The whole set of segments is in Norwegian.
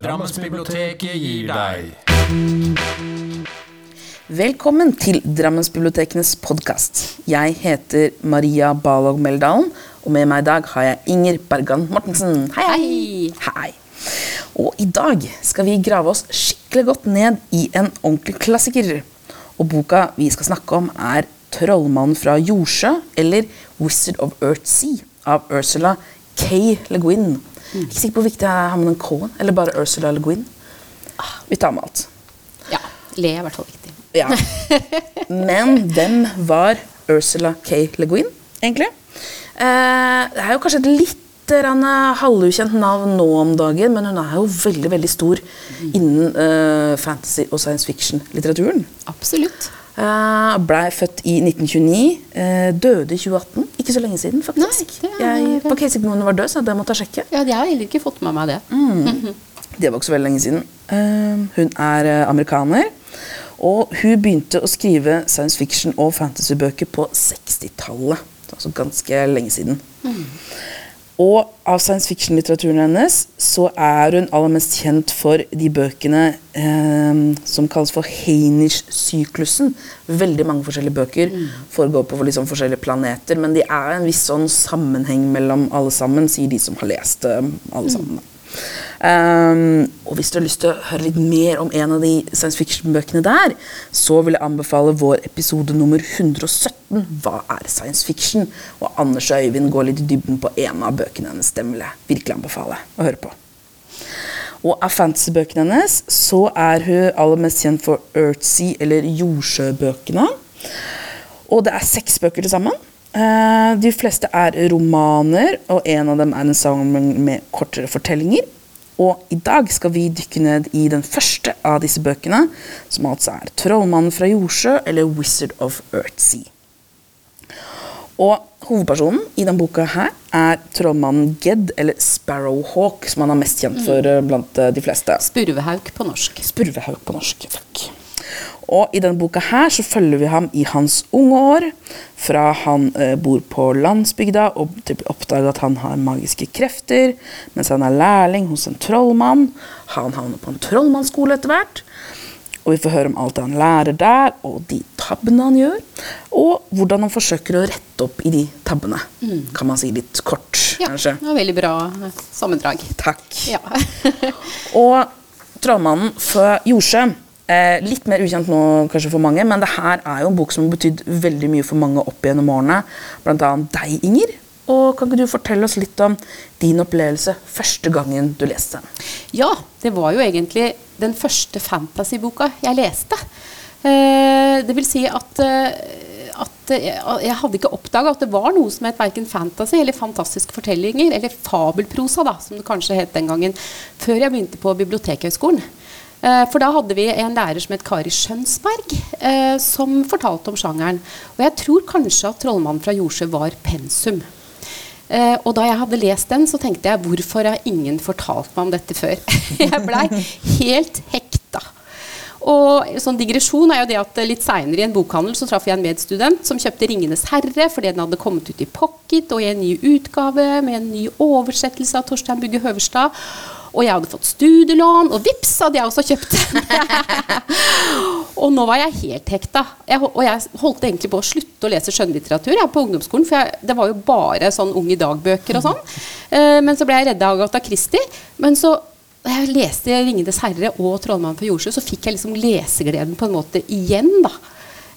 Drammensbiblioteket gir deg Velkommen til Drammensbibliotekenes podkast. Jeg heter Maria Balog Meldalen, og med meg i dag har jeg Inger Bergan Mortensen. Hei, hei. hei. Og i dag skal vi grave oss skikkelig godt ned i en ordentlig klassiker. Og boka vi skal snakke om, er 'Trollmannen fra Jordsjø', eller 'Wizard of Earthsea' av Ursula K. Le Guin. Jeg er ikke sikker på hvor viktig jeg har med den K-en, eller bare Ursula Le Guin. Vi tar med alt. Ja. Le er i hvert fall viktig. Ja. Men hvem var Ursula K. Le Guin, egentlig? Eh, det er jo kanskje et litt halvukjent navn nå om dagen, men hun er jo veldig veldig stor innen eh, fantasy- og science fiction-litteraturen. Absolutt. Uh, Blei født i 1929, eh, døde i 2018. Ikke så lenge siden, faktisk. Nei, det er- Jeg på Casey-kommunen var død, så det måtte jeg sjekke. Ja, jeg har heller ikke fått med meg det. Det var ikke så veldig lenge siden. Eh, hun er eh, amerikaner. Og hun begynte å skrive science fiction og fantasybøker på 60-tallet. Altså ganske lenge siden. Og av science fiction-litteraturen hennes så er hun aller mest kjent for de bøkene eh, som kalles for Hainish-syklusen. Veldig mange forskjellige bøker foregår på liksom forskjellige planeter, men de er en viss sånn sammenheng mellom alle sammen, sier de som har lest eh, alle sammen. da. Um, og hvis du har lyst til å høre litt mer om en av de science fiction-bøkene der, så vil jeg anbefale vår episode nummer 117, Hva er science fiction? Og Anders og Øyvind går litt i dybden på en av bøkene hennes. Den vil jeg virkelig anbefale å høre på. Og av fantasybøkene hennes så er hun aller mest kjent for Earthsea, eller Jordsjøbøkene. Og det er seks bøker til sammen. Eh, de fleste er romaner, og en av dem er en samling med kortere fortellinger. Og i dag skal vi dykke ned i den første av disse bøkene, som altså er 'Trollmannen fra Jordsjø' eller 'Wizard of Earthsea'. Og hovedpersonen i denne boka her er trollmannen Ged, eller Sparrowhawk, som han er mest kjent for eh, blant eh, de fleste. Spurvehauk på norsk. Spurvehauk på norsk. Takk. Og i denne boka her så følger vi ham i hans unge år, fra han eh, bor på landsbygda og oppdager at han har magiske krefter, mens han er lærling hos en trollmann. Han havner på en trollmannsskole etter hvert. Og vi får høre om alt han lærer der, og de tabbene han gjør. Og hvordan han forsøker å rette opp i de tabbene. Kan man si litt kort, Ja, kanskje. var veldig bra eh, sammendrag. Takk. Ja. Og Trollmannen fra Jordsjø. Eh, litt mer ukjent nå kanskje for mange, men det her er jo en bok som har betydd veldig mye for mange opp gjennom årene. Blant annet deg, Inger. Og Kan ikke du fortelle oss litt om din opplevelse første gangen du leste den? ja, det var jo egentlig den første fantasyboka jeg leste. Eh, det vil si at, eh, at jeg, jeg hadde ikke oppdaga at det var noe som het verken fantasy eller fantastiske fortellinger, eller fabelprosa, da, som det kanskje het den gangen, før jeg begynte på Bibliotekhøgskolen. Eh, For da hadde vi en lærer som het Kari Skjønsberg, eh, som fortalte om sjangeren. Og jeg tror kanskje at 'Trollmannen fra Jordsjø' var pensum. Eh, og da jeg hadde lest den, så tenkte jeg hvorfor har ingen fortalt meg om dette før? jeg blei helt hekta. Og sånn digresjon er jo det at Litt seinere i en bokhandel så traff jeg en medstudent som kjøpte 'Ringenes herre' fordi den hadde kommet ut i pocket og i en ny utgave med en ny oversettelse av Torstein Bugge Høverstad. Og jeg hadde fått studielån, og vips hadde jeg også kjøpt den. og nå var jeg helt hekta. Jeg, og jeg holdt egentlig på å slutte å lese skjønnlitteratur jeg, på ungdomsskolen, for jeg, det var jo bare sånn Ung i dag-bøker og sånn. Eh, men så ble jeg redda av Agatha Christie. Men så da jeg leste 'Ringenes herre' og 'Trollmannen fra Jordsjø', så fikk jeg liksom lesegleden på en måte igjen. da.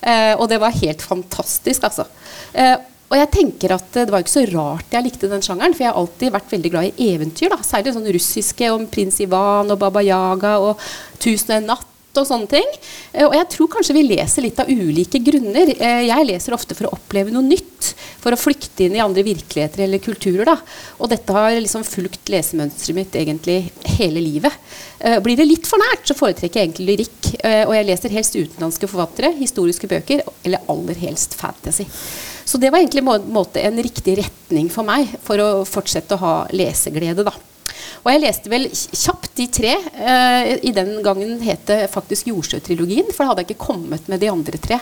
Eh, og det var helt fantastisk, altså. Eh, og jeg tenker at eh, Det var ikke så rart jeg likte den sjangeren, for jeg har alltid vært veldig glad i eventyr. da, Særlig sånn russiske om prins Ivan og Baba Yaga og 'Tusen og en natt' og sånne ting. Eh, Og jeg tror kanskje vi leser litt av ulike grunner. Eh, Jeg leser ofte for å oppleve noe nytt. For å flykte inn i andre virkeligheter eller kulturer. da. Og dette har liksom fulgt lesemønsteret mitt egentlig hele livet. Eh, Blir det litt for nært, så foretrekker jeg egentlig lyrikk. Og jeg leser helst utenlandske forfattere, historiske bøker, eller aller helst fantasy. Så det var egentlig må måte en riktig retning for meg for å fortsette å ha leseglede. da. Og jeg leste vel kjapt de tre. Eh, I den gangen het det faktisk Jordsjøtrilogien, for da hadde jeg ikke kommet med de andre tre.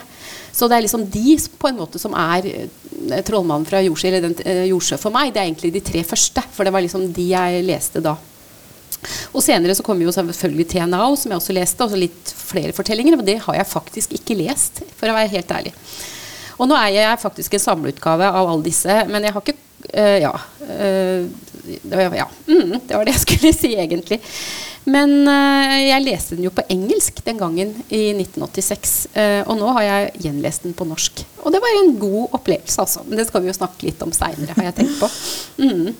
Så det er liksom de på en måte som er eh, 'Trollmannen fra Jordsjø', eller den, eh, Jordsjø for meg. Det er egentlig de tre første, for det var liksom de jeg leste da. Og senere så kommer jo selvfølgelig Thea som jeg også leste, og så litt flere fortellinger. Men det har jeg faktisk ikke lest, for å være helt ærlig. Og nå er jeg faktisk en samleutgave av alle disse, men jeg har ikke øh, Ja. øh, det, var, ja. Mm, det var det jeg skulle si, egentlig. Men uh, jeg leste den jo på engelsk den gangen i 1986. Uh, og nå har jeg gjenlest den på norsk. Og det var en god opplevelse, altså. Men det skal vi jo snakke litt om seinere, har jeg tenkt på. Mm.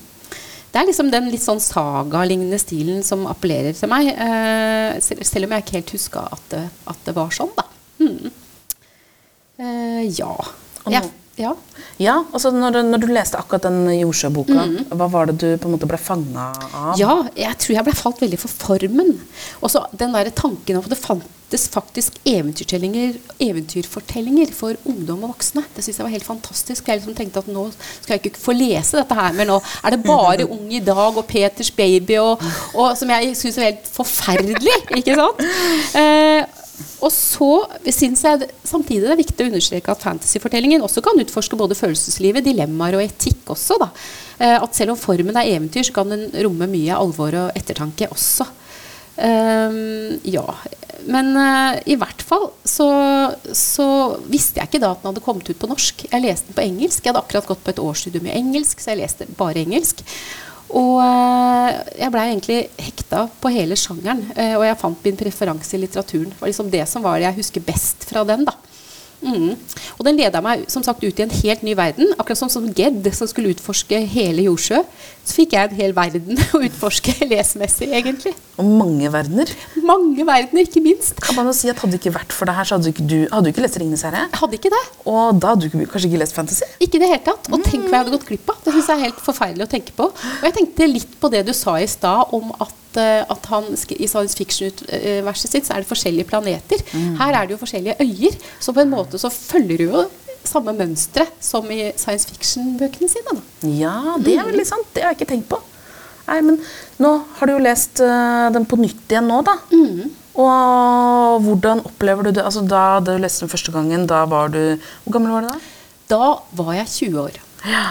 Det er liksom den litt sånn sagalignende stilen som appellerer til meg. Uh, selv om jeg ikke helt huska at, at det var sånn, da. Mm. Eh, ja. Og ja. ja. Altså når, du- når du leste akkurat den Jordsjø-boka, hva var det du på en måte ble fanga av? Ja, jeg tror jeg ble falt veldig for formen. Og så den der tanken om at det fantes faktisk eventyrfortellinger for ungdom og voksne. Det syns jeg var helt fantastisk. Jeg liksom tenkte at nå skal jeg ikke få lese dette her, men nå er det bare Ung i dag og Peters baby og, og som jeg syns er helt forferdelig. Ikke sant? Eh, og så syns jeg samtidig det er viktig å understreke at fantasyfortellingen også kan utforske både følelseslivet, dilemmaer og etikk også. Da. Eh, at selv om formen er eventyr, så kan den romme mye alvor og ettertanke også. Um, ja. Men uh, i hvert fall så, så visste jeg ikke da at den hadde kommet ut på norsk. Jeg leste den på engelsk. Jeg hadde akkurat gått på et årsstudium i engelsk, så jeg leste bare engelsk. Og eh, jeg blei egentlig hekta på hele sjangeren. eh, og jeg fant min preferanse i litteraturen. Det var liksom det som var det jeg husker best fra den. da. Mm. Og den leda meg som sagt ut i en helt ny verden. Akkurat som, som Gedd, som skulle utforske hele Jordsjø. Så fikk jeg en hel verden å utforske lesmessig, egentlig. Og mange verdener. Mange verdener, ikke minst. Kan man jo si at Hadde det ikke vært for det her, så hadde du ikke, du, hadde du ikke lest 'Ringenes herre'? Hadde ikke det. Og da hadde du kanskje ikke lest fantasy? Ikke i det hele tatt. Og tenk hva jeg hadde gått glipp av. Det synes jeg er helt forferdelig å tenke på. Og jeg tenkte litt på det du sa i stad om at, eh, at han i science fiction-verset sitt så er det forskjellige planeter. Her er det jo forskjellige øyer. Så på en måte så følger du jo samme mønstre som i science fiction-bøkene sine. Da. Ja, det er veldig sant. Det har jeg ikke tenkt på. Nei, men nå har du jo lest uh, den på nytt igjen nå, da. Og hvordan opplever du det? Altså, da du leste den første gangen, da var du Hvor gammel var du da? Da var jeg 20 år.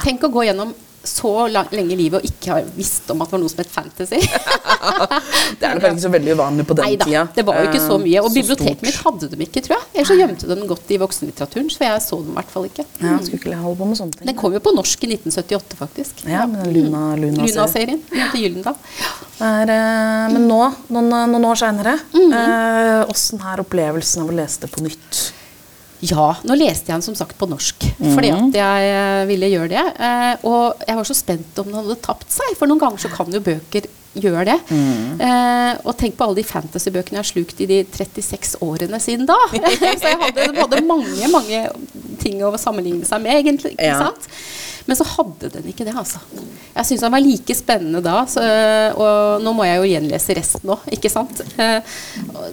Tenk å gå gjennom så lang, lenge i livet og ikke har visst om at det var noe som het fantasy. Det er nok ikke så veldig uvanlig på den Neida, tida. det var jo ikke så Eh, mye. Og så biblioteket stort. mitt hadde dem ikke, tror jeg. Ellers så gjemte de den godt i voksenlitteraturen, så jeg så dem i hvert fall ikke. Ja, skulle ikke holde på med sånne ting. Den kom jo på norsk i 1978, faktisk. Ja, med Luna, Luna, ser- Luna-serien til Gyllendal. Eh, men nå, noen, noen år seinere, Mhm. åssen er opplevelsen av å lese det på nytt? Ja, nå leste jeg den som sagt på norsk, fordi at jeg eh, ville gjøre det. Eh, og jeg var så spent om den hadde tapt seg, for noen ganger så kan jo bøker gjøre det. Eh, og tenk på alle de fantasybøkene jeg har slukt i de 36 årene siden da. så jeg hadde, de hadde mange, mange ting å sammenligne seg med, egentlig. ikke Ja. sant? Men så hadde den ikke det, altså. Jeg syns den var like spennende da, så, og nå må jeg jo gjenlese resten òg, ikke sant. Eh,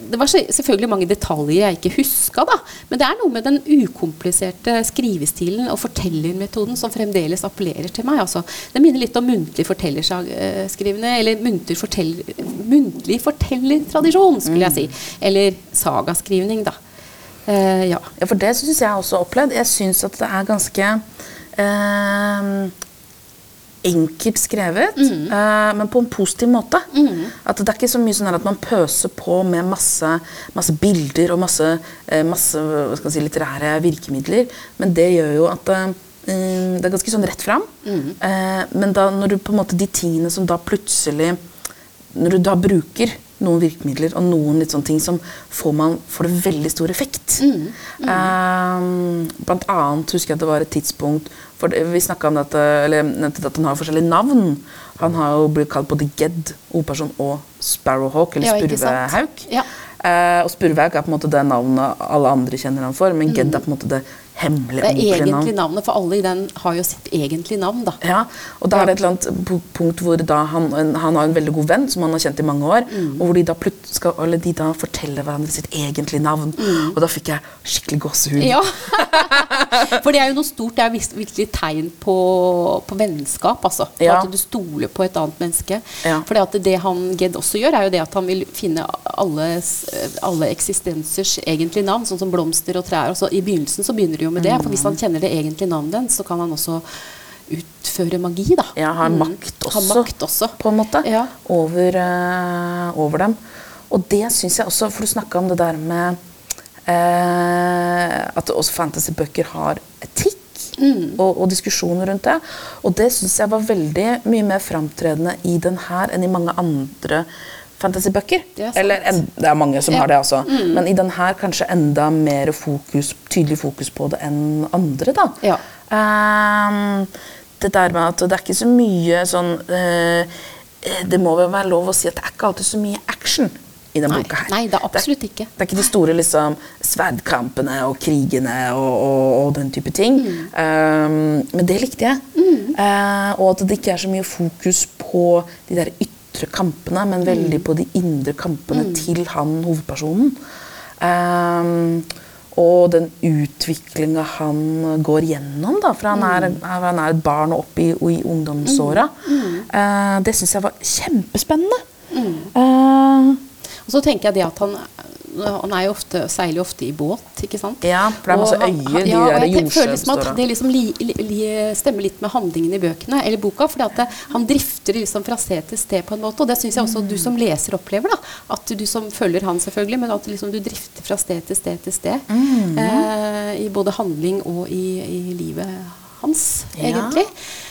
Det var selvfølgelig mange detaljer jeg ikke huska, da. Men det er noe med den ukompliserte skrivestilen og fortellermetoden som fremdeles appellerer til meg. Altså. Det minner litt om muntlig fortellerskrivende, eller muntlig, forteller, muntlig fortellertradisjon, skulle jeg si. Eller sagaskrivning, da. Uh, ja. Ja, for det syns jeg også har opplevd. Jeg syns at det er ganske enkelt skrevet, Mm. eh, men på en positiv måte. At det er ikke så mye sånn at man pøser på med masse, masse bilder og masse, eh, masse si, litterære virkemidler, men det gjør jo at eh, det er ganske sånn rett fram. Mm. Eh, men da når du på en måte de tingene som da plutselig Når du da bruker noen virkemidler og noen litt sånne ting, som får man får det veldig stor effekt. Mm. Eh, blant annet husker jeg at det var et tidspunkt for Vi snakka om dette, eller nevnte at han har forskjellige navn. Han har jo blitt kalt både Gedd, hovedperson, og Sparrowhawk, eller Ja. Spurvehauk. Ja. Eh, og Spurvehauk er på en måte det navnet alle andre kjenner han for, men Gedd er på en måte det hemmelige, navn. Det er egentlig navnet, for alle i den har jo sitt egentlige navn, da. Ja, og da er det et eller annet punkt hvor da han, han har en veldig god venn som han har kjent i mange år, Mm. og hvor de da, skal, de da forteller hverandre sitt egentlige navn. Og da fikk jeg skikkelig gåsehud. Mm. Ja. For det er jo noe stort. Det er virkelig tegn på, på vennskap, altså. Ja. At du stoler på et annet menneske. Ja. For det, at det han Gedd også gjør, er jo det at han vil finne alles, alle eksistensers egentlige navn, sånn som blomster og trær. Og så I begynnelsen så begynner det jo med det. For hvis han kjenner det egentlige navnet så kan han også utføre magi, da. Ja, har Mm. makt også, ha makt også. på en måte, Ja. over, uh, over dem. Og det syns jeg også, for du snakka om det der med uh, at også fantasybøker har etikk. Mm. Og, og diskusjoner rundt det. Og det syns jeg var veldig mye mer framtredende i den her enn i mange andre fantasybøker. Det er. Eller en, det er mange som Ja. Mm. har det, altså. Men i den her kanskje enda mer fokus, tydelig fokus på det enn andre, da. Ja. Um, det der med at det er ikke så mye sånn uh, Det må vel være lov å si at det er ikke alltid så mye action i den Nei, boka her. nei, det er absolutt ikke. Det er ikke de store liksom, sverdkampene og krigene og, og, og den type ting. Mm. Um, men det likte jeg. Eh, og at det ikke er så mye fokus på de der ytre kampene, men Mm. veldig på de indre kampene til han hovedpersonen. Um, og den utviklinga han går gjennom, da, for han er, Mm. han er et barn og opp i, i ungdomsåra. uh, det syns jeg var kjempespennende. Mm. Eh, Og så tenker jeg det at han han er jo ofte, seiler jo ofte i båt, ikke sant? Ja, for det er masse øyer, de ja, der liksom at det liksom li, li, li, stemmer litt med handlingen i bøkene, eller boka. For han drifter liksom fra sted til sted på en måte. Og det syns jeg også du som leser opplever. da, At du som følger han, selvfølgelig, men at liksom du drifter fra sted til sted til sted. Mm. Eh, I både handling og i, i livet hans, egentlig. Eh,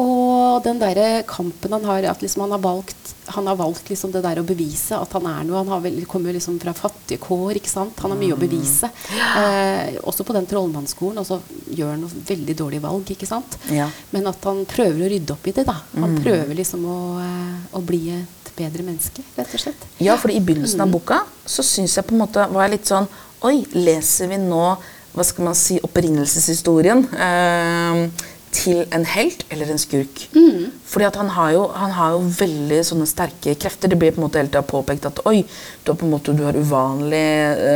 og den derre kampen han har, at liksom han har valgt han har valgt liksom det der å bevise at han er noe. Han har vel, kommer liksom fra fattige kår. ikke sant? Han har mye å bevise. Eh, også på den trollmannsskolen. Og så gjør han noe veldig dårlig valg. ikke sant? Ja. Men at han prøver å rydde opp i det. da. Han prøver liksom å, eh, å bli et bedre menneske, rett og slett. Ja, for i begynnelsen Mm. av boka så syns jeg på en måte var jeg litt sånn Oi, leser vi nå hva skal man si, opprinnelseshistorien eh, til en helt eller en skurk? Mm. Fordi at han har, jo, han har jo veldig sånne sterke krefter. Det blir på en måte hele tida påpekt at oi, du har på en måte du har uvanlig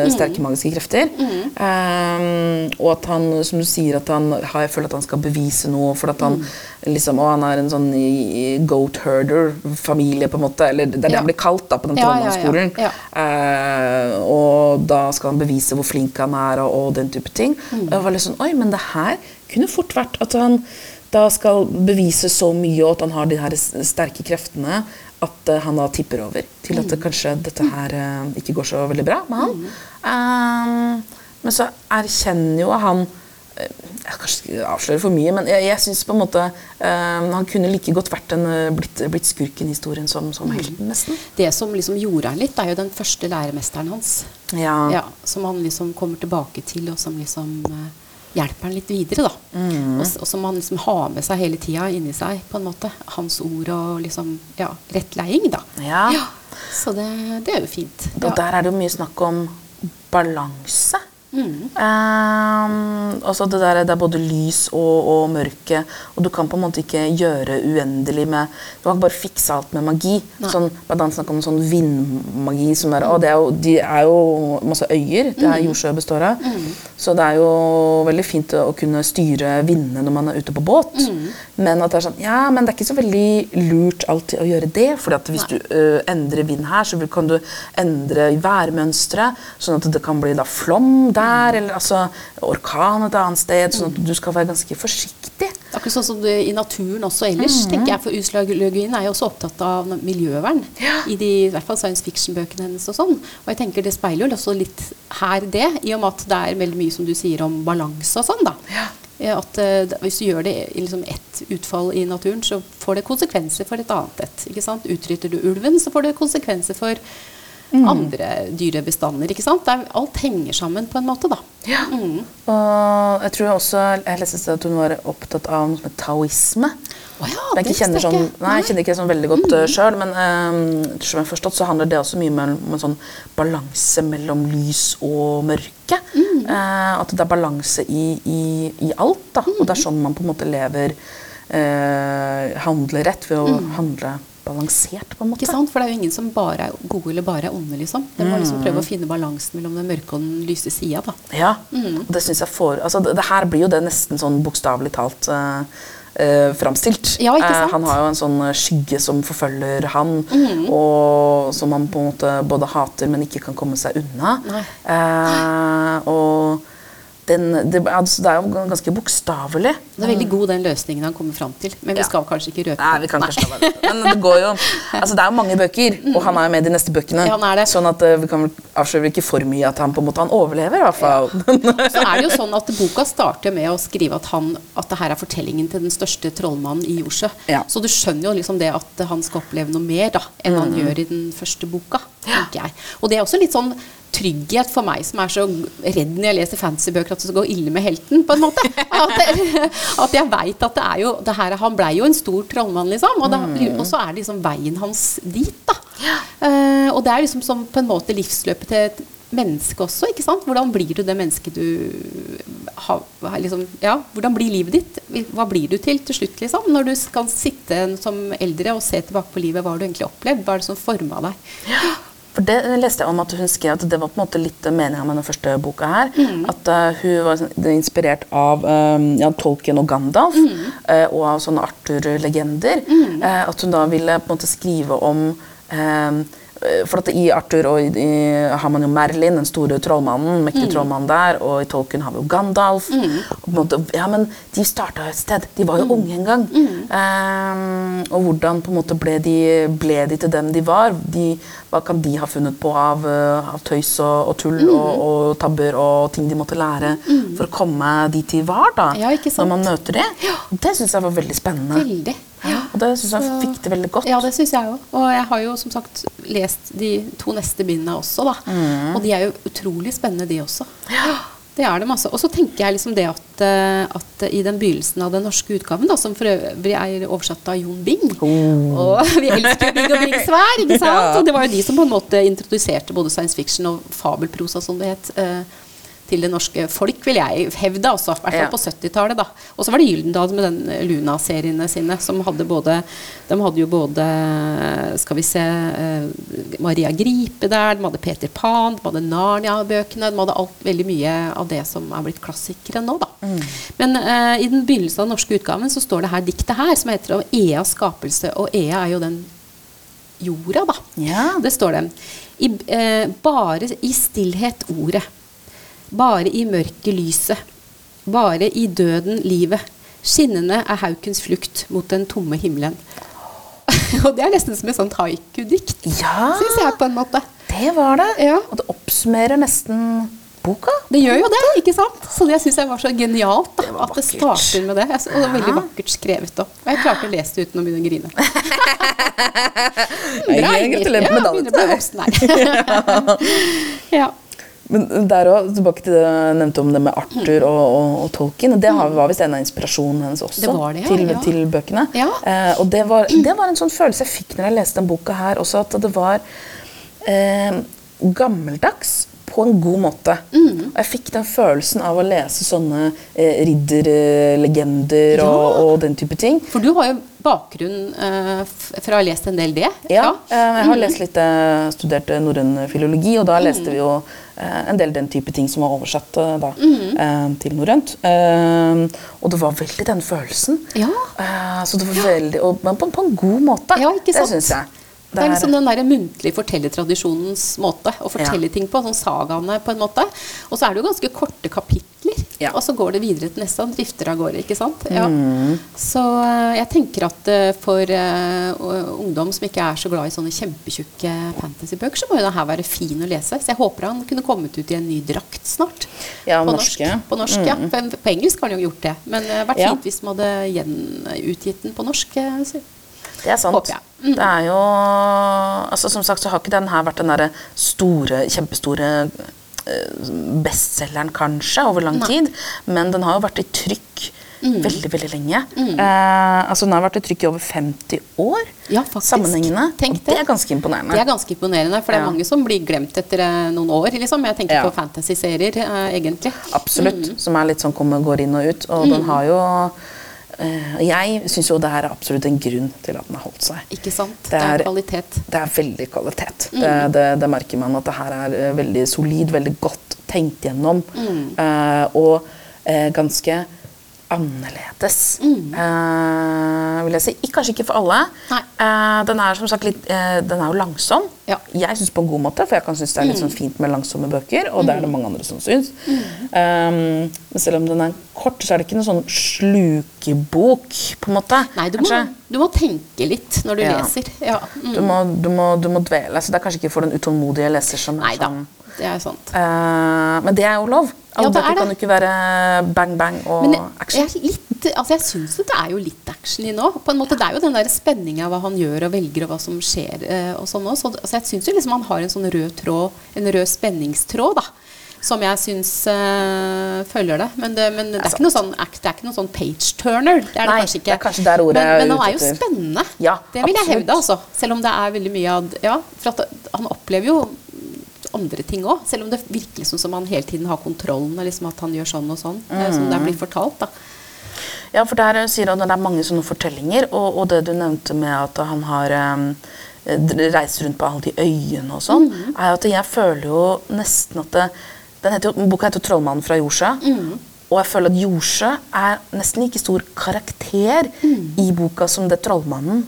Mm. sterke magiske krefter. Eh, og at han, som du sier, at han har, jeg føler at han skal bevise noe. For at han Mm. liksom, og han er en sånn goat herder-familie, på en måte. Eller det er det Ja. han blir kalt da på den Ja, ja, ja. Ja. uh, og da skal han bevise hvor flink han er, og, og den type ting. Mm. Og jeg var litt sånn, oi, men det her kunne fort vært at han da skal bevise så mye, og at han har de her sterke kreftene, at eh, han da tipper over til Mm. at det kanskje dette her eh, ikke går så veldig bra med han. Um, men så erkjenner jo han jeg kanskje ikke avslører for mye, men jeg, jeg syns på en måte han kunne like godt vært en, blitt, blitt skurken i historien som, som Mm. helten, nesten. Det som liksom gjorde han litt, er jo den første læremesteren hans. Ja. Ja, som han liksom kommer tilbake til, og som liksom eh, hjelper han litt videre. da. Mm. Og, og som han liksom har med seg hele tida inni seg, på en måte. Hans ord og liksom, ja, rettleiing, da. Ja. Så det, det er jo fint. Og Ja. der er det jo mye snakk om balanse. Mm. Um, altså det, der, det er både lys og, og mørke, og du kan på en måte ikke gjøre uendelig med Du kan ikke bare fikse alt med magi. Nei. Sånn, blant annet snakk om sånn vindmagi. Som er, og det er jo, de er jo masse øyer det Mm. er jordsjø består av. Så det er jo veldig fint å kunne styre vindene når man er ute på båt. Mm. Men at det er sånn, ja, men det er ikke så veldig lurt alltid å gjøre det. fordi at hvis Nei. du ø, endrer vind her, så kan du endre værmønsteret. Sånn at det kan bli da flom der, eller altså orkan et annet sted. Sånn at du skal være ganske forsiktig. Akkurat sånn som det i naturen også ellers, Mhm. tenker jeg. For uslagologien er jo også opptatt av miljøvern. I de i hvert fall science fiction-bøkene hennes og sånn. Og jeg tenker det speiler jo også litt her det, i og med at det er veldig mye som du sier om balanse og sånn, da. Ja, At uh, Hvis du gjør det i liksom ett utfall i naturen, så får det konsekvenser for et annet et. ikke sant? Utrydder du ulven, så får det konsekvenser for andre dyrebestander. ikke sant? Det er, alt henger sammen på en måte, da. Mm. Og jeg tror også, jeg leste at hun var opptatt av noe som heter taoisme. Oh ja, jeg det ikke kjenner sånn, nei, jeg kjenner ikke sånn veldig godt mm. sjøl, men um, som jeg forstått, så handler det også mye om, om en sånn balanse mellom lys og mørke. Mm. Uh, at det er balanse i, i, i alt, da. Og det er sånn man på en måte lever eh, Handler rett ved å handle balansert, på en måte. Mm. Ikke sant? For det er jo ingen som bare er gode eller bare er onde, liksom. Det må liksom prøve å finne balansen mellom den mørke og den lyse sida, da. Ja, Mm. det synes jeg får altså det, det her blir jo det nesten sånn bokstavelig talt uh, framstilt. Ja, ikke Eh, sant? han har jo en sånn skygge som forfølger han, Mm. og som han på en måte både hater, men ikke kan komme seg unna. Nei. Uh, og den, det, altså, det er jo ganske bokstavelig. Det er veldig god den løsningen han kommer fram til. Men vi Ja. skal kanskje ikke røpe Nei, vi kan kanskje. Men det går jo Altså, det er jo mange bøker, og han er jo med i de neste bøkene. Ja, han det. Sånn at eh, vi kan avsløre ikke for mye at han på en måte han overlever, i hvert fall. Så er det jo sånn at Boka starter med å skrive at, han, at det her er fortellingen til den største trollmannen i Jordsjø. Ja. Så du skjønner jo liksom det at han skal oppleve noe mer da, enn Mm. han gjør i den første boka. Tenker jeg. Og det er også litt sånn trygghet for meg som er så redd når jeg leser fantasybøker at det skal gå ille med helten. på en måte. At, at jeg veit at det er jo det her, Han blei jo en stor trollmann, liksom. Og, da, Mm. og så er det liksom veien hans dit, da. Uh, og det er liksom som på en måte livsløpet til et menneske også. ikke sant? Hvordan blir du det mennesket du har liksom, Ja, hvordan blir livet ditt? Hva blir du til til slutt, liksom? Når du skal sitte som eldre og se tilbake på livet, hva har du egentlig opplevd? Hva er det som forma deg? For det leste jeg om at hun skrev at det var på en måte litt meninga med den første boka her. At uh, hun var sånn- inspirert av um, ja, Tolkien og Gandalf, eh, og av sånne Arthur-legender. Eh, at hun da ville på en måte skrive om eh, for at I Arthur og i, har man jo Merlin, den store trollmannen, mektige trollmannen der. Og i Tolkien har vi jo Gandalf. En måte, ja, men de starta et sted. De var jo unge en gang. Um, og hvordan på en måte ble de, ble de til dem de var? De, hva kan de ha funnet på av, eh, av tøys og, og tull og, og tabber og ting de måtte lære for å komme dit de var? da, Ja? Når man møter det. Det syns jeg var veldig spennende. Veldig. Og det syns jeg fikk det veldig godt. Ja, det syns jeg òg. Og jeg har jo som sagt lest de to neste bindene også, da. Mm. Og de er jo utrolig spennende, de også. Det er det masse. Og så tenker jeg liksom det at, eh, at i den begynnelsen av den norske utgaven, da, som for øvrig er oversatt av Jon Bing Og vi elsker Bing og Bings svær, ikke sant? Oh. Ja. Og det var jo de som på en måte introduserte både science fiction og fabelprosa, som det het. Eh, til det norske folk, vil jeg hevde. Altså, I hvert fall på 70-tallet. Og så var det Gyldendal med den eh, Luna-seriene sine, som hadde både De hadde jo både Skal vi se eh, Maria Gripe der, de hadde Peter Pan, de hadde Narnia-bøkene. De hadde alt, veldig mye av det som er blitt klassikere nå, da. Men uh, i den begynnelsen av den norske utgaven så står det her diktet her, som heter om Eas skapelse. Og Ea er jo den jorda, da. Ja. Det står det. I, eh, bare i stillhet ordet. Bare i mørket lyset. Bare i døden livet. Skinnende er haukens flukt mot den tomme himmelen. Og det er nesten som et sånt haiku-dikt, Ja, syns jeg på en måte. det var det. Ja. Og det oppsummerer nesten boka. Det gjør jo det, ikke sant? Så det syns jeg var så genialt. da, Det At det starter med det. Og det var veldig vakkert skrevet òg. Og jeg klarte å lese det uten å begynne å grine. Bra, gratulerer med Ja, dagen begynner å bli voksen her. ja. Men der også, tilbake til det jeg nevnte om det med Arthur og, og, og Tolkien. Det har- var visst en av inspirasjonene hennes også Det det, ja, til, ja. til bøkene. Ja. Eh, og det var, det var en sånn følelse jeg fikk når jeg leste den boka her også, at det var eh, gammeldags på en god måte. Mm. Og jeg fikk den følelsen av å lese sånne eh, ridderlegender Ja. og, og den type ting. For du har jo bakgrunn eh, fra å ha lest en del det. Ja, eh, jeg Mm. har lest litt, eh, studert norrøn filologi, og da leste vi jo en del den type ting som var oversatt eh, da, Mm. eh, til norrønt. Eh, og det var veldig den følelsen. Ja. Eh, så det var veldig, Men på, på en god måte. Ja, ikke sant? Det syns jeg. Det er liksom den der muntlige fortellertradisjonens måte å fortelle Ja. ting på. Sånn sagaene, på en måte. Og så er det jo ganske korte kapitler. Ja. Og så går det videre til neste. og drifter av gårde, ikke sant. Ja. Mm. Så eh, jeg tenker at eh, for uh, ungdom som ikke er så glad i sånne kjempetjukke fantasybøker, så må jo det her være fin å lese. Så jeg håper han kunne kommet ut i en ny drakt snart. Ja, på norske. norsk. På, norsk ja. på, på engelsk har han jo gjort det. Men det hadde vært fint hvis man hadde gjenutgitt den på norsk. så- Det er sant. Mm. Det er jo altså Som sagt så har ikke den her vært den derre store, kjempestore bestselgeren, kanskje, over lang Nei. tid. Men den har jo vært i trykk Mm. veldig, veldig lenge. Eh, altså Den har vært i trykk i over 50 år Ja, faktisk. sammenhengende. Tenk det det. er ganske imponerende. Det er ganske imponerende, for det er Ja. mange som blir glemt etter eh, noen år. liksom. Jeg tenker Ja. på fantasy-serier, eh, egentlig. Absolutt. Mm. Som er litt sånn kommer, går inn og ut. Og den har jo eh, Jeg syns jo det her er absolutt en grunn til at den har holdt seg. Ikke sant? Det Det er, er- kvalitet. Det er veldig kvalitet. Mm. Det, det, det merker man at det her er eh, veldig solid, veldig godt tenkt gjennom. Mm. Eh, og eh, ganske annerledes. Eh, vil jeg si. Kanskje ikke for alle. Eh, den er som sagt litt uh, Den er jo langsom. Ja. Jeg syns på en god måte, for jeg kan synes det er litt sånn fint med langsomme bøker. Og det er det mange andre som syns. Um, men selv om den er kort, så er det ikke noen sånn slukebok, på en måte. Nei, du må, du må tenke litt når du Ja. leser. Ja. Mm. Du må, du, må, du må dvele. Så det er kanskje ikke for den utålmodige leser som er Nei sånn det er sant. Men det er jo lov. Alle Ja, det er bøker kan jo ikke være bang, bang og Men action. jeg, er litt, altså jeg syns det er jo litt action i nå. På en måte, det er jo den der spenninga hva han gjør og velger, og hva som skjer. eh, og sånn også. Så altså jeg syns liksom han har en sånn rød tråd, en rød spenningstråd, da. Som jeg syns eh, følger det. Men det, men det, er, ikke noe sånn det er ikke noe sånn page-turner. Det er Nei, det kanskje ikke. det er kanskje der ordet men, er men han er jo spennende. Ja, det vil jeg absolutt. hevde, altså. Selv om det er veldig mye av Ja, for at han opplever jo andre ting òg. Selv om det virker liksom som han hele tiden har kontrollen, og liksom at han gjør sånn og sånn. eh, Som det er blitt fortalt, da. Ja, for der eh, sier han at det er mange sånne fortellinger, og, og det du nevnte med at han har um, reist rundt på alle de øyene og sånn, Mm. er at jeg føler jo nesten at det, den heter jo, Boka heter jo 'Trollmannen fra Jordsjø'. Mm. Og jeg føler at Jordsjø er nesten like stor karakter Mm. i boka som det trollmannen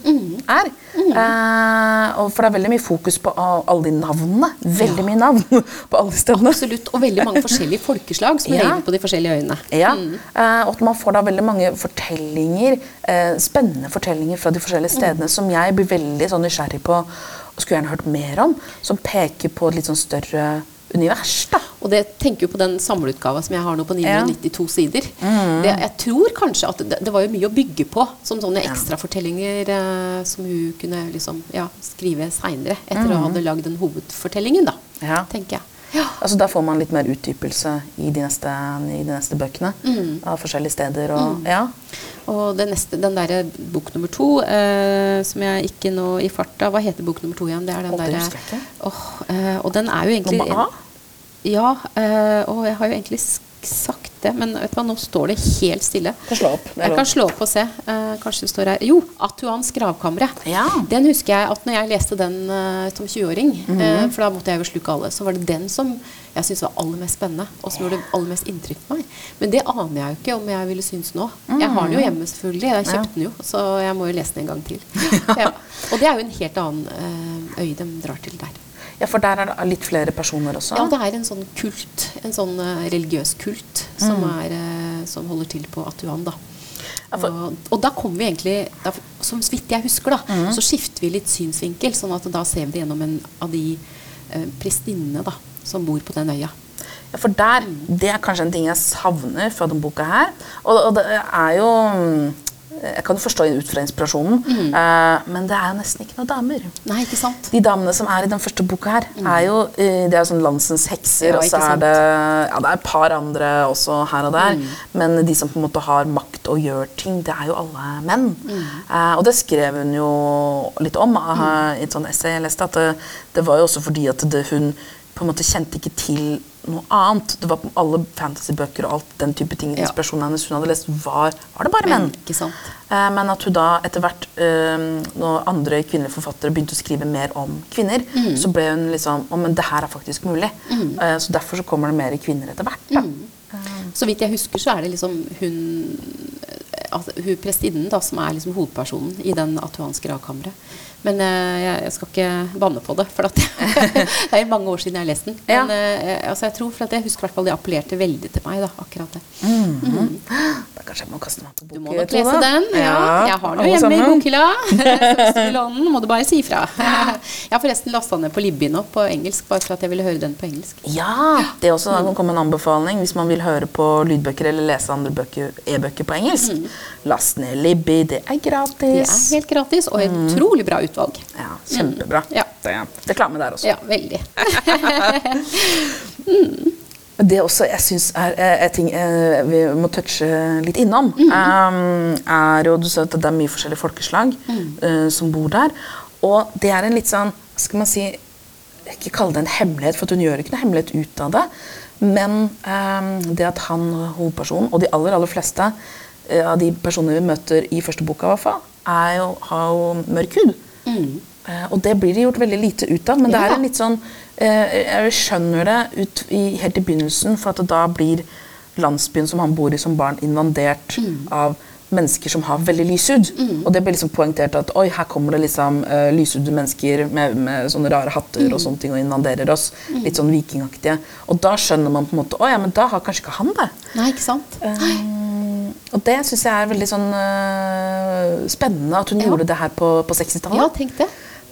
er. Eh, og for det er veldig mye fokus på alle de navnene. Veldig mye navn på alle stedene. Absolutt. Og veldig mange forskjellige folkeslag som Ja. lever på de forskjellige øyene. Ja, eh, og at man får da veldig mange fortellinger, eh, spennende fortellinger fra de forskjellige stedene som jeg blir veldig sånn nysgjerrig på og skulle gjerne hørt mer om, som peker på et litt sånn større univers. da. Og det tenker jo på den samleutgava som jeg har nå på Ja. 992 sider. Det, jeg tror kanskje at det, det var jo mye å bygge på, som sånne ekstrafortellinger eh, som hun kunne liksom, ja, skrive seinere, etter å ha lagd den hovedfortellingen, da. Ja. Tenker jeg. Ja. Altså, da får man litt mer utdypelse i de neste, i de neste bøkene. Av forskjellige steder. Og, ja. Og det neste, den derre bok nummer to, eh, som jeg ikke nå i farta Hva heter bok nummer to igjen? Det er den derre. Åh, eh, Og den er jo egentlig Nummer A? Ja, eh, og jeg har jo egentlig sk- sagt det, men vet du hva, nå står det helt stille. Kan slå opp. Jeg kan slå opp og se. Eh, kanskje det står her Jo, Atuans gravkamre. Ja. Den husker jeg at når jeg leste den eh, som 20-åring, Mhm. eh, for da måtte jeg jo sluke alle, så var det den som jeg syntes var aller mest spennende, og som gjorde aller mest inntrykk på meg. Men det aner jeg jo ikke om jeg ville synes nå. Jeg har den jo hjemme, selvfølgelig. Jeg kjøpt Ja. den jo, så jeg må jo lese den en gang til. ja. Og det er jo en helt annen eh, øy de drar til der. Ja, for der er det litt flere personer også. Ja, det er en sånn kult, en sånn eh, religiøs kult, som, er, eh, som holder til på Atuan, da. Mm. Ja, for- Og, og da kommer vi egentlig, da, som så vidt jeg husker, da, Mm. så skifter vi litt synsvinkel, sånn at da ser vi det gjennom en av de eh, prestinnene da, som bor på den øya. Ja, for der, Det er kanskje en ting jeg savner fra denne boka her. Og, og det er jo mm, Jeg kan jo forstå ut fra inspirasjonen, eh, men det er jo nesten ikke noen damer. Nei, ikke sant? De damene som er i den første boka her, er jo eh, det er sånn landsens hekser, Ja, og så er det ja, det er et par andre også her og der. Men de som på en måte har makt og gjør ting, det er jo alle menn. Eh, og det skrev hun jo litt om eh, i et sånt essay jeg leste, at det, det var jo også fordi at det, hun på en måte kjente ikke til noe annet. Det var på alle fantasybøker og alt den type ting, Ja. inspirasjonen hennes hun hadde lest, var, var det bare menn. Ikke sant? Eh, Men at hun da etter hvert, eh, når andre kvinnelige forfattere begynte å skrive mer om kvinner, Mm. så ble hun liksom Å, men det her er faktisk mulig. Eh, Så derfor så kommer det mer kvinner etter hvert. Mm. Så vidt jeg husker, så er det liksom hun eh, altså, hun prestinnen da, som er liksom hovedpersonen i den atuanske gravkammeret. Men eh, jeg, skal ikke banne på det, for det er mange år siden jeg har lest den. Ja. Men eh, altså, jeg tror for at jeg husker hvert det appellerte veldig til meg, da, akkurat det. Da kanskje jeg må kaste meg på bok. Du må nok lese den. Ja, jeg har den hjemme hjemme i sammen. bokhylla. Må du bare si ifra. Jeg har forresten lasta ned på Libby nå på engelsk, bare for at jeg ville høre den på engelsk. Ja, det er også da kan komme en anbefaling hvis man vil høre på lydbøker eller lese andre bøker, e-bøker på engelsk. Last ned Libby, det er gratis. Det er helt gratis, og et utrolig bra utvalg. Ja, Kjempebra. Ja. Det er reklame der også. Ja, veldig. Det også jeg syns er eh, en ting eh, vi må touche litt innom, um, er jo Du sa at det er mye forskjellige folkeslag eh, som bor der. Og det er en litt sånn Skal man si Ikke kalle det en hemmelighet, for hun gjør ikke noe hemmelighet ut av det. Men um, det at han, hovedpersonen, og de aller, aller fleste eh, av de personene vi møter i første boka, i hvert fall, er jo, har jo mørk hud. Eh, og det blir det gjort veldig lite ut av, men det Ja. er en litt sånn eh, Jeg skjønner det ut i, helt i begynnelsen, for at da blir landsbyen som han bor i som barn, invandert Mm. av mennesker som har veldig lys hud. Og det ble liksom poengtert at oi, her kommer det liksom uh, lyshudede mennesker med, med sånne rare hatter Mm. og sånne ting og invaderer oss. Litt sånn vikingaktige. Og da skjønner man på en måte Å ja, men da har kanskje ikke han det. Nei, ikke sant? Um, og det syns jeg er veldig sånn uh, spennende at hun Ja. gjorde det her på, på 60-tallet. Ja, tenk det.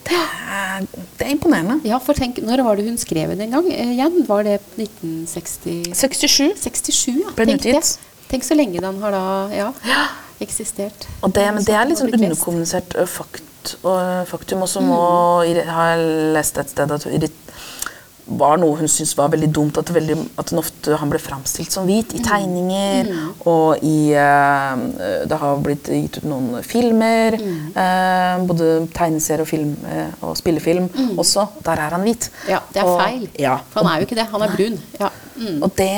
det, er, det er imponerende. Ja, for tenk, Når var det hun skrev den en gang? Eh, igjen, Var det 1967? 67. 67, ja. Ble den Tenk det. utgitt. Tenk så lenge den har da ja, eksistert. Og det, men det er litt sånn underkommunisert fakt, og, faktum. Og så Mm. må har jeg lest et sted at var noe hun syntes var veldig dumt. At, det veldig, at ofte han ble framstilt som hvit Mm. i tegninger. Og i uh, Det har blitt gitt ut noen filmer. Mm. Uh, både tegneserie og film uh, og spillefilm også. Der er han hvit. Mm. Ja, det er Og- feil. Ja, For han er jo ikke det. Han er brun. Ja. Mm. og det,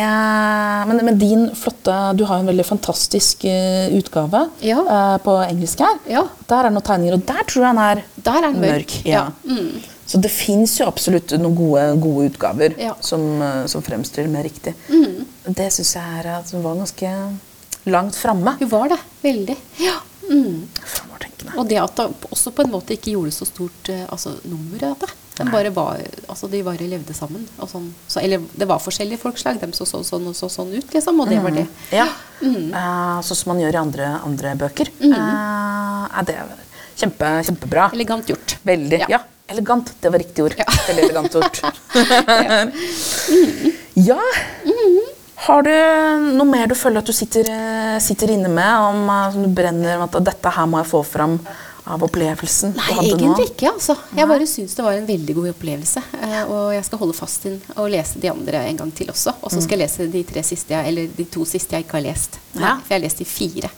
men, men din flotte Du har jo en veldig fantastisk utgave Ja. på engelsk her. Ja. Der er noen tegninger, og der tror jeg han er Der er han mørk. ja. Mm. Så det fins jo absolutt noen gode, gode utgaver Ja. som, eh, som fremstiller mer riktig. Mm. Det syns jeg er at hun var ganske langt framme. Hun var det. Veldig. Ja. Mm. Og det at det også på en måte ikke gjorde så stort eh, altså, nummer av det. De bare, var, altså, de bare levde sammen. Sånn. så, eller det var forskjellige folkslag. De så så sånn og så sånn ut, liksom. Og det var det. Ja. Mm. Uh, sånn som man gjør i andre, andre bøker. Mm. er det kjempe, kjempebra. Elegant gjort. Veldig. Ja. Ja. Elegant. Det var riktig ord. Ja. Veldig elegant ord. ja. Har du noe mer du føler at du sitter, eh, sitter inne med, om eh, som du brenner at dette her må jeg få fram av opplevelsen Nei, egentlig ikke. altså. Jeg bare syns det var en veldig god opplevelse. eh, Og jeg skal holde fast inn og lese de andre en gang til også. Og så skal jeg lese de, tre siste, de to siste jeg ikke har lest. Nei, For jeg har lest de fire.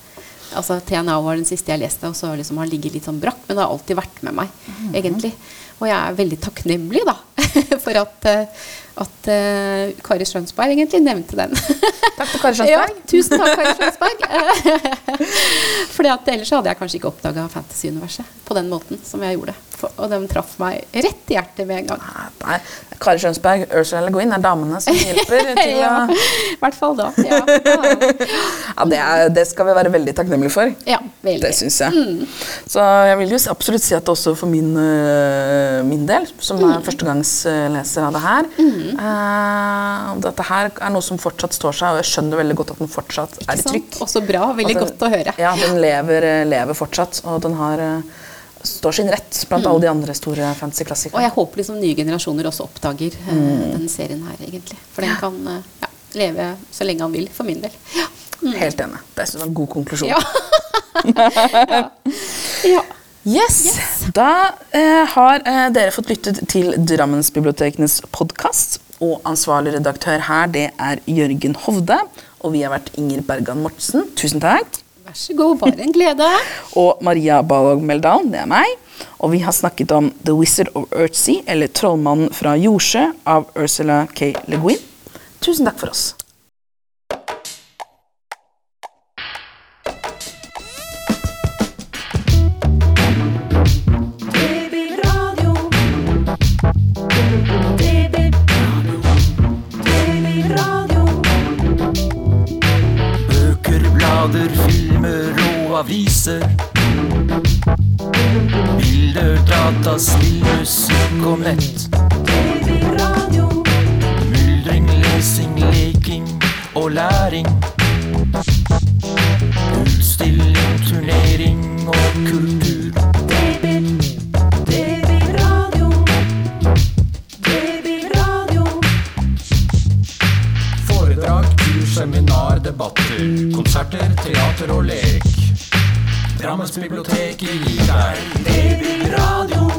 Altså, TNA var den siste jeg leste, og så liksom har ligget litt sånn brakk. Men det har alltid vært med meg, Mhm. egentlig. Og jeg er veldig takknemlig da, for at, eh, at uh, Kari Strømsberg egentlig nevnte den. Takk til Kari Ja, tusen takk, Kari Strømsberg. Fordi at ellers hadde jeg kanskje ikke oppdaga fantasy-universet på den måten som jeg gjorde. For, og den traff meg rett i hjertet med en gang. Nei, Kari Strømsberg, Ursula Le Guin er damene som hjelper til å ja, I hvert fall da. Ja, ja. Det, er, det skal vi være veldig takknemlige for. ja veldig. Det syns jeg. Så jeg vil jo absolutt si at også for min, øh, min del, som er førstegangsleser av det her øh, Dette her er noe som fortsatt står seg, og jeg skjønner veldig godt at den fortsatt er i Ikke trykk. Også bra. Veldig den- godt å høre. Ja, den lever, øh, lever fortsatt, og den har øh, står sin rett blant alle de andre store Og fantasy-klassikerne. jeg håper liksom nye generasjoner også oppdager eh, den serien her, egentlig. For den kan uh, ja, leve så lenge han vil, for min del. Ja. Helt enig. Det er en god konklusjon. Ja. ja. ja. Yes. Da eh, har eh, dere fått lyttet til Drammensbibliotekenes podkast. Og ansvarlig redaktør her, det er Jørgen Hovde. Og vi har vært Inger Bergan Mortensen. Tusen takk. Vær så god. Bare en glede. Og Maria Balog Meldal, det er meg. Og vi har snakket om The Wizard of Earthsea, eller Trollmannen fra Jordsjø, av Ursula K. Le Guin. Tusen takk for oss. Blader, filmer og aviser. Bilder, data, spill, musikk og nett. Myldring, lesing, leking og læring. Utstilling, turnering og kultur. Debatter. Konserter, teater og lek. Drammens bibliotek gir deg Babyradio.